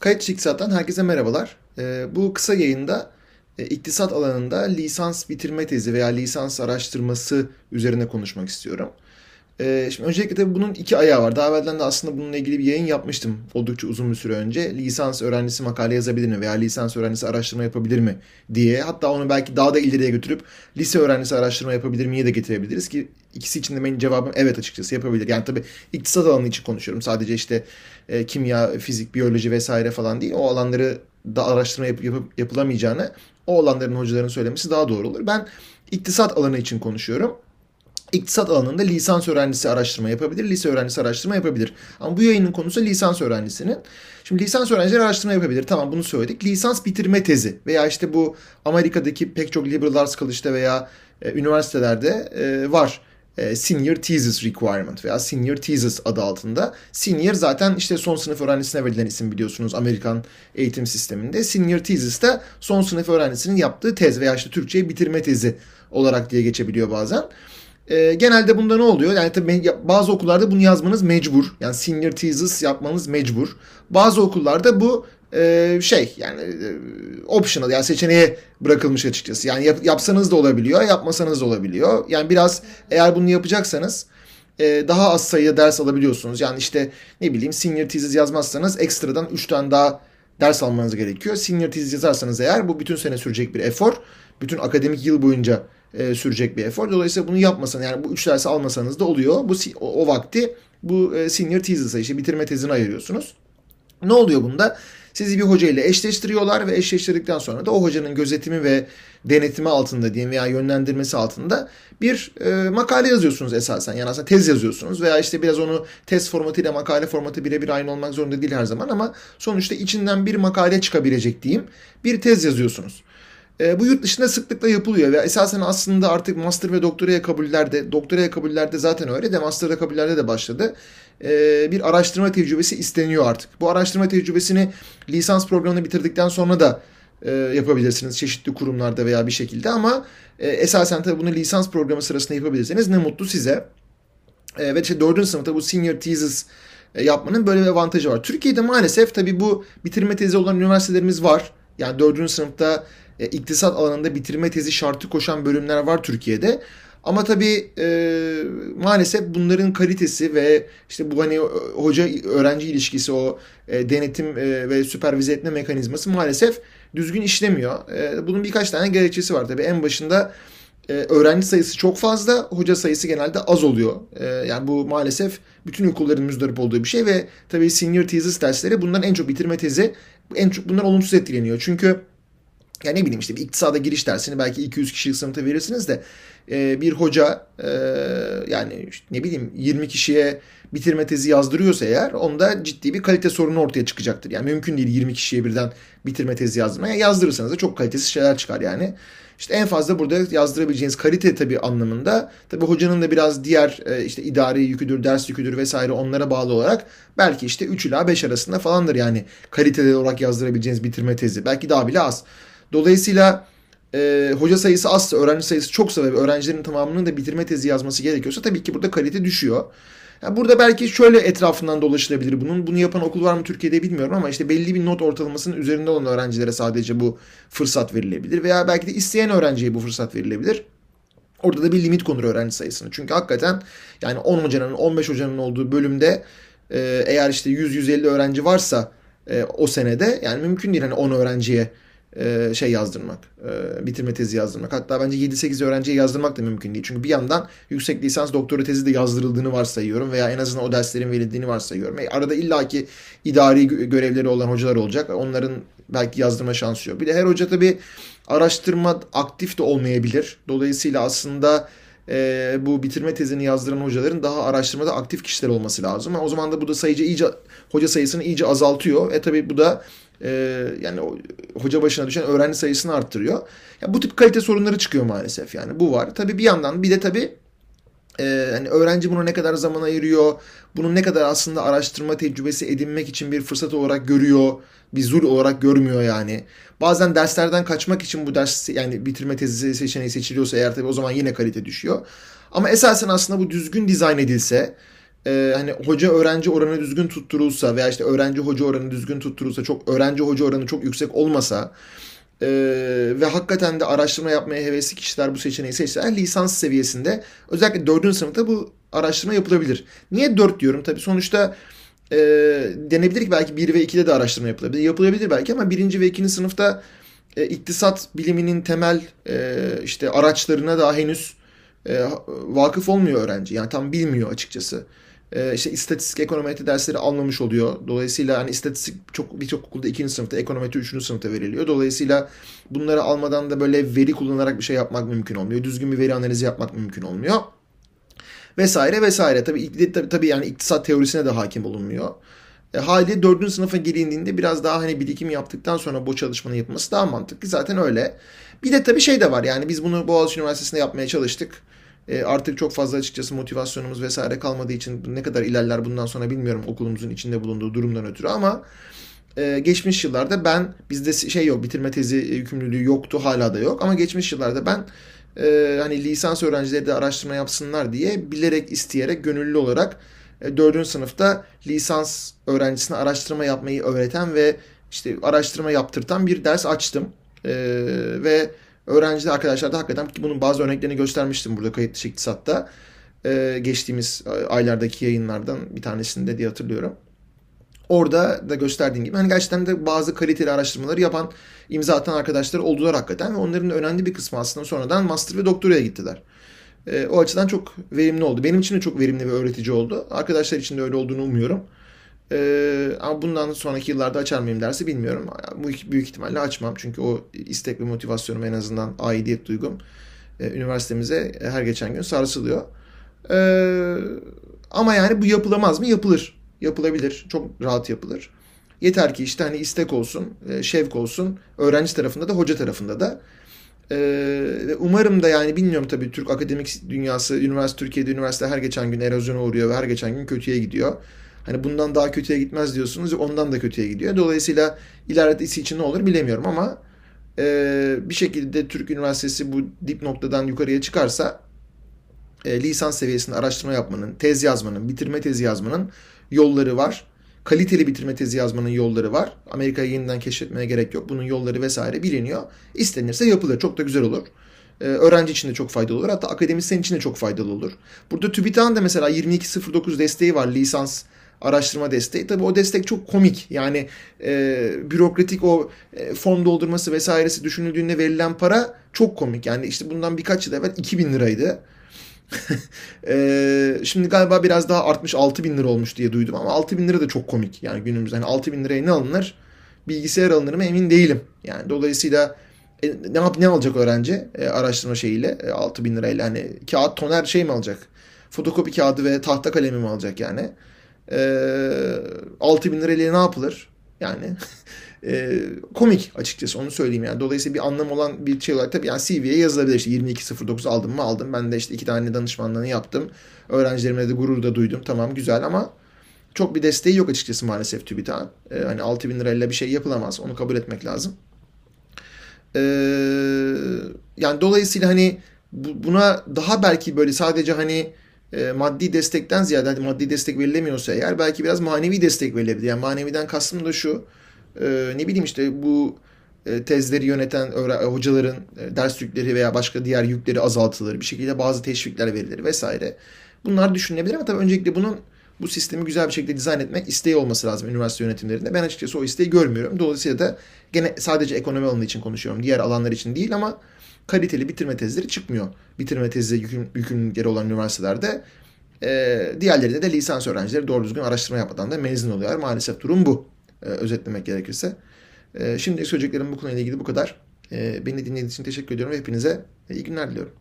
Kayıt İktisat'tan herkese merhabalar. Ee, bu kısa yayında e, iktisat alanında lisans bitirme tezi veya lisans araştırması üzerine konuşmak istiyorum. Ee, şimdi öncelikle tabii bunun iki ayağı var. Daha evvelden de aslında bununla ilgili bir yayın yapmıştım oldukça uzun bir süre önce. Lisans öğrencisi makale yazabilir mi veya lisans öğrencisi araştırma yapabilir mi diye. Hatta onu belki daha da ileriye götürüp lise öğrencisi araştırma yapabilir miye de getirebiliriz ki ikisi için de benim cevabım evet açıkçası yapabilir. Yani tabii iktisat alanı için konuşuyorum. Sadece işte e, kimya, fizik, biyoloji vesaire falan değil. O alanları da araştırma yap, yapıp yapılamayacağını o alanların hocaların söylemesi daha doğru olur. Ben iktisat alanı için konuşuyorum. İktisat alanında lisans öğrencisi araştırma yapabilir, lise öğrencisi araştırma yapabilir. Ama bu yayının konusu lisans öğrencisinin. Şimdi lisans öğrencileri araştırma yapabilir. Tamam bunu söyledik. Lisans bitirme tezi veya işte bu Amerika'daki pek çok liberal arts college'da veya e, üniversitelerde e, var. E, senior Thesis Requirement veya Senior Thesis adı altında. Senior zaten işte son sınıf öğrencisine verilen isim biliyorsunuz Amerikan eğitim sisteminde. Senior Thesis de son sınıf öğrencisinin yaptığı tez veya işte Türkçe'yi bitirme tezi olarak diye geçebiliyor bazen. E, genelde bunda ne oluyor? Yani tabii bazı okullarda bunu yazmanız mecbur. Yani senior thesis yapmanız mecbur. Bazı okullarda bu e, şey yani e, optional yani seçeneğe bırakılmış açıkçası. Yani yap, yapsanız da olabiliyor, yapmasanız da olabiliyor. Yani biraz eğer bunu yapacaksanız e, daha az sayıda ders alabiliyorsunuz. Yani işte ne bileyim senior thesis yazmazsanız ekstradan 3 tane daha ders almanız gerekiyor. Senior thesis yazarsanız eğer bu bütün sene sürecek bir efor. Bütün akademik yıl boyunca e, sürecek bir efor. Dolayısıyla bunu yapmasan yani bu 3 dersi almasanız da oluyor. Bu o, o vakti bu e, senior thesis'e işte bitirme tezini ayırıyorsunuz. Ne oluyor bunda? Sizi bir hoca ile eşleştiriyorlar ve eşleştirdikten sonra da o hocanın gözetimi ve denetimi altında diyeyim veya yönlendirmesi altında bir e, makale yazıyorsunuz esasen. Yani aslında tez yazıyorsunuz veya işte biraz onu tez formatıyla makale formatı birebir aynı olmak zorunda değil her zaman ama sonuçta içinden bir makale çıkabilecek diyeyim bir tez yazıyorsunuz. E, bu yurt dışında sıklıkla yapılıyor ve esasen aslında artık master ve doktoraya kabullerde, doktoraya kabullerde zaten öyle de master'da kabullerde de başladı. E, bir araştırma tecrübesi isteniyor artık. Bu araştırma tecrübesini lisans programını bitirdikten sonra da e, yapabilirsiniz çeşitli kurumlarda veya bir şekilde ama e, esasen tabii bunu lisans programı sırasında yapabilirseniz ne mutlu size. E, ve işte dördüncü sınıfta bu senior thesis e, yapmanın böyle bir avantajı var. Türkiye'de maalesef tabii bu bitirme tezi olan üniversitelerimiz var. Yani dördüncü sınıfta e, iktisat alanında bitirme tezi şartı koşan bölümler var Türkiye'de. Ama tabii e, maalesef bunların kalitesi ve işte bu hani hoca öğrenci ilişkisi o e, denetim e, ve süpervize etme mekanizması maalesef düzgün işlemiyor. E, bunun birkaç tane gerekçesi var tabii. En başında e, öğrenci sayısı çok fazla, hoca sayısı genelde az oluyor. E, yani bu maalesef bütün okulların müzdarip olduğu bir şey ve tabii senior thesis dersleri bundan en çok bitirme tezi en çok bundan olumsuz etkileniyor. Çünkü ya ne bileyim işte bir iktisada giriş dersini belki 200 kişilik sınıfta verirsiniz de e, bir hoca e, yani işte ne bileyim 20 kişiye bitirme tezi yazdırıyorsa eğer onda ciddi bir kalite sorunu ortaya çıkacaktır. Yani mümkün değil 20 kişiye birden bitirme tezi yazdırmaya. Yazdırırsanız da çok kalitesiz şeyler çıkar yani. İşte en fazla burada yazdırabileceğiniz kalite tabii anlamında tabii hocanın da biraz diğer e, işte idari yüküdür, ders yüküdür vesaire onlara bağlı olarak belki işte 3 ila 5 arasında falandır yani kaliteli olarak yazdırabileceğiniz bitirme tezi. Belki daha bile az. Dolayısıyla e, hoca sayısı azsa, öğrenci sayısı çoksa ve öğrencilerin tamamının da bitirme tezi yazması gerekiyorsa tabii ki burada kalite düşüyor. Yani burada belki şöyle etrafından dolaşılabilir bunun. Bunu yapan okul var mı Türkiye'de bilmiyorum ama işte belli bir not ortalamasının üzerinde olan öğrencilere sadece bu fırsat verilebilir. Veya belki de isteyen öğrenciye bu fırsat verilebilir. Orada da bir limit konur öğrenci sayısını. Çünkü hakikaten yani 10 hocanın 15 hocanın olduğu bölümde e, eğer işte 100-150 öğrenci varsa e, o senede yani mümkün değil hani 10 öğrenciye e, şey yazdırmak, e, bitirme tezi yazdırmak. Hatta bence 7-8 öğrenciye yazdırmak da mümkün değil. Çünkü bir yandan yüksek lisans doktora tezi de yazdırıldığını varsayıyorum veya en azından o derslerin verildiğini varsayıyorum. E, arada illaki idari görevleri olan hocalar olacak. Onların belki yazdırma şansı yok. Bir de her hoca tabii araştırma aktif de olmayabilir. Dolayısıyla aslında e, bu bitirme tezini yazdıran hocaların daha araştırmada aktif kişiler olması lazım. O zaman da bu da sayıca iyice hoca sayısını iyice azaltıyor. E tabii bu da e, yani hoca başına düşen öğrenci sayısını arttırıyor. Ya bu tip kalite sorunları çıkıyor maalesef yani bu var. Tabii bir yandan bir de tabii ee, hani öğrenci buna ne kadar zaman ayırıyor, bunun ne kadar aslında araştırma tecrübesi edinmek için bir fırsat olarak görüyor, bir zul olarak görmüyor yani. Bazen derslerden kaçmak için bu ders yani bitirme tezi seçeneği seçiliyorsa eğer tabii o zaman yine kalite düşüyor. Ama esasen aslında bu düzgün dizayn edilse e, hani hoca öğrenci oranı düzgün tutturulsa veya işte öğrenci hoca oranı düzgün tutturulsa çok öğrenci hoca oranı çok yüksek olmasa e, ve hakikaten de araştırma yapmaya hevesli kişiler bu seçeneği seçseler lisans seviyesinde özellikle 4. sınıfta bu araştırma yapılabilir. Niye 4 diyorum? Tabii sonuçta e, denebilir ki belki 1 ve 2'de de araştırma yapılabilir. Yapılabilir belki ama 1. ve 2. sınıfta e, iktisat biliminin temel e, işte araçlarına daha henüz e, vakıf olmuyor öğrenci. Yani tam bilmiyor açıkçası. E, işte istatistik ekonometri dersleri almamış oluyor. Dolayısıyla hani istatistik çok birçok okulda ikinci sınıfta, ekonometri üçüncü sınıfta veriliyor. Dolayısıyla bunları almadan da böyle veri kullanarak bir şey yapmak mümkün olmuyor. Düzgün bir veri analizi yapmak mümkün olmuyor. Vesaire vesaire. Tabii, tabii, tabii yani iktisat teorisine de hakim olunmuyor. E, haliyle dördüncü sınıfa gelindiğinde biraz daha hani birikim yaptıktan sonra bu çalışmanın yapılması daha mantıklı. Zaten öyle. Bir de tabii şey de var yani biz bunu Boğaziçi Üniversitesi'nde yapmaya çalıştık. E, artık çok fazla açıkçası motivasyonumuz vesaire kalmadığı için ne kadar ilerler bundan sonra bilmiyorum okulumuzun içinde bulunduğu durumdan ötürü ama e, geçmiş yıllarda ben bizde şey yok bitirme tezi yükümlülüğü yoktu hala da yok ama geçmiş yıllarda ben e, hani lisans öğrencileri de araştırma yapsınlar diye bilerek isteyerek gönüllü olarak e, 4. sınıfta lisans öğrencisine araştırma yapmayı öğreten ve işte araştırma yaptırtan bir ders açtım. E, ve öğrenciler arkadaşlar da hakikaten ki bunun bazı örneklerini göstermiştim burada kayıt dışı iktisatta. E, geçtiğimiz aylardaki yayınlardan bir tanesinde diye hatırlıyorum. Orada da gösterdiğim gibi hani gerçekten de bazı kaliteli araştırmaları yapan, imza atan arkadaşlar oldular hakikaten ve onların önemli bir kısmı aslında sonradan master ve doktoraya gittiler. E, o açıdan çok verimli oldu. Benim için de çok verimli ve öğretici oldu. Arkadaşlar için de öyle olduğunu umuyorum. E, ama bundan sonraki yıllarda açar mıyım dersi bilmiyorum. Bu büyük ihtimalle açmam. Çünkü o istek ve motivasyonum en azından aidiyet duygum e, üniversitemize her geçen gün sarsılıyor. E, ama yani bu yapılamaz mı? Yapılır. Yapılabilir. Çok rahat yapılır. Yeter ki işte hani istek olsun, e, şevk olsun. Öğrenci tarafında da, hoca tarafında da. Ee, umarım da yani bilmiyorum tabii Türk akademik dünyası, üniversite Türkiye'de üniversite her geçen gün erozyona uğruyor ve her geçen gün kötüye gidiyor. Hani bundan daha kötüye gitmez diyorsunuz ondan da kötüye gidiyor. Dolayısıyla ilerisi için ne olur bilemiyorum ama e, bir şekilde Türk Üniversitesi bu dip noktadan yukarıya çıkarsa e, lisans seviyesinde araştırma yapmanın, tez yazmanın, bitirme tezi yazmanın yolları var kaliteli bitirme tezi yazmanın yolları var. Amerika'yı yeniden keşfetmeye gerek yok. Bunun yolları vesaire biliniyor. İstenirse yapılır. Çok da güzel olur. Ee, öğrenci için de çok faydalı olur. Hatta akademisyen için de çok faydalı olur. Burada TÜBİTAK'ın da mesela 2209 desteği var. Lisans araştırma desteği. Tabii o destek çok komik. Yani e, bürokratik o e, fon doldurması vesairesi düşünüldüğünde verilen para çok komik. Yani işte bundan birkaç yıl evvel 2000 liraydı. ee, şimdi galiba biraz daha artmış 6 bin lira olmuş diye duydum ama 6 bin lira da çok komik yani günümüzde. Yani 6 bin liraya ne alınır? Bilgisayar alınır mı emin değilim. Yani dolayısıyla e, ne yap ne alacak öğrenci e, araştırma şeyiyle e, 6 bin lirayla hani kağıt toner şey mi alacak? Fotokopi kağıdı ve tahta kalemi mi alacak yani? E, 6 bin lirayla ne yapılır? Yani e, komik açıkçası onu söyleyeyim yani. Dolayısıyla bir anlam olan bir şey olarak tabii yani CV'ye yazılabilir. İşte 2209 aldım mı aldım. Ben de işte iki tane danışmanlığını yaptım. Öğrencilerime de gurur da duydum. Tamam güzel ama çok bir desteği yok açıkçası maalesef TÜBİTAK'ın. E, hani 6000 lirayla bir şey yapılamaz. Onu kabul etmek lazım. E, yani dolayısıyla hani bu, buna daha belki böyle sadece hani e, maddi destekten ziyade hani maddi destek verilemiyorsa eğer belki biraz manevi destek verilebilir. Yani maneviden kastım da şu e, ne bileyim işte bu e, tezleri yöneten hocaların ders yükleri veya başka diğer yükleri azaltılır. Bir şekilde bazı teşvikler verilir vesaire. Bunlar düşünülebilir ama tabii öncelikle bunun bu sistemi güzel bir şekilde dizayn etmek isteği olması lazım üniversite yönetimlerinde. Ben açıkçası o isteği görmüyorum. Dolayısıyla da gene sadece ekonomi alanı için konuşuyorum. Diğer alanlar için değil ama kaliteli bitirme tezleri çıkmıyor. Bitirme tezi yüküm, yükümlülükleri olan üniversitelerde. E, diğerlerinde de lisans öğrencileri doğru düzgün araştırma yapmadan da mezun oluyorlar. Maalesef durum bu. E, özetlemek gerekirse. E, şimdi söyleyeceklerim bu konuyla ilgili bu kadar. E, beni dinlediğiniz için teşekkür ediyorum ve hepinize iyi günler diliyorum.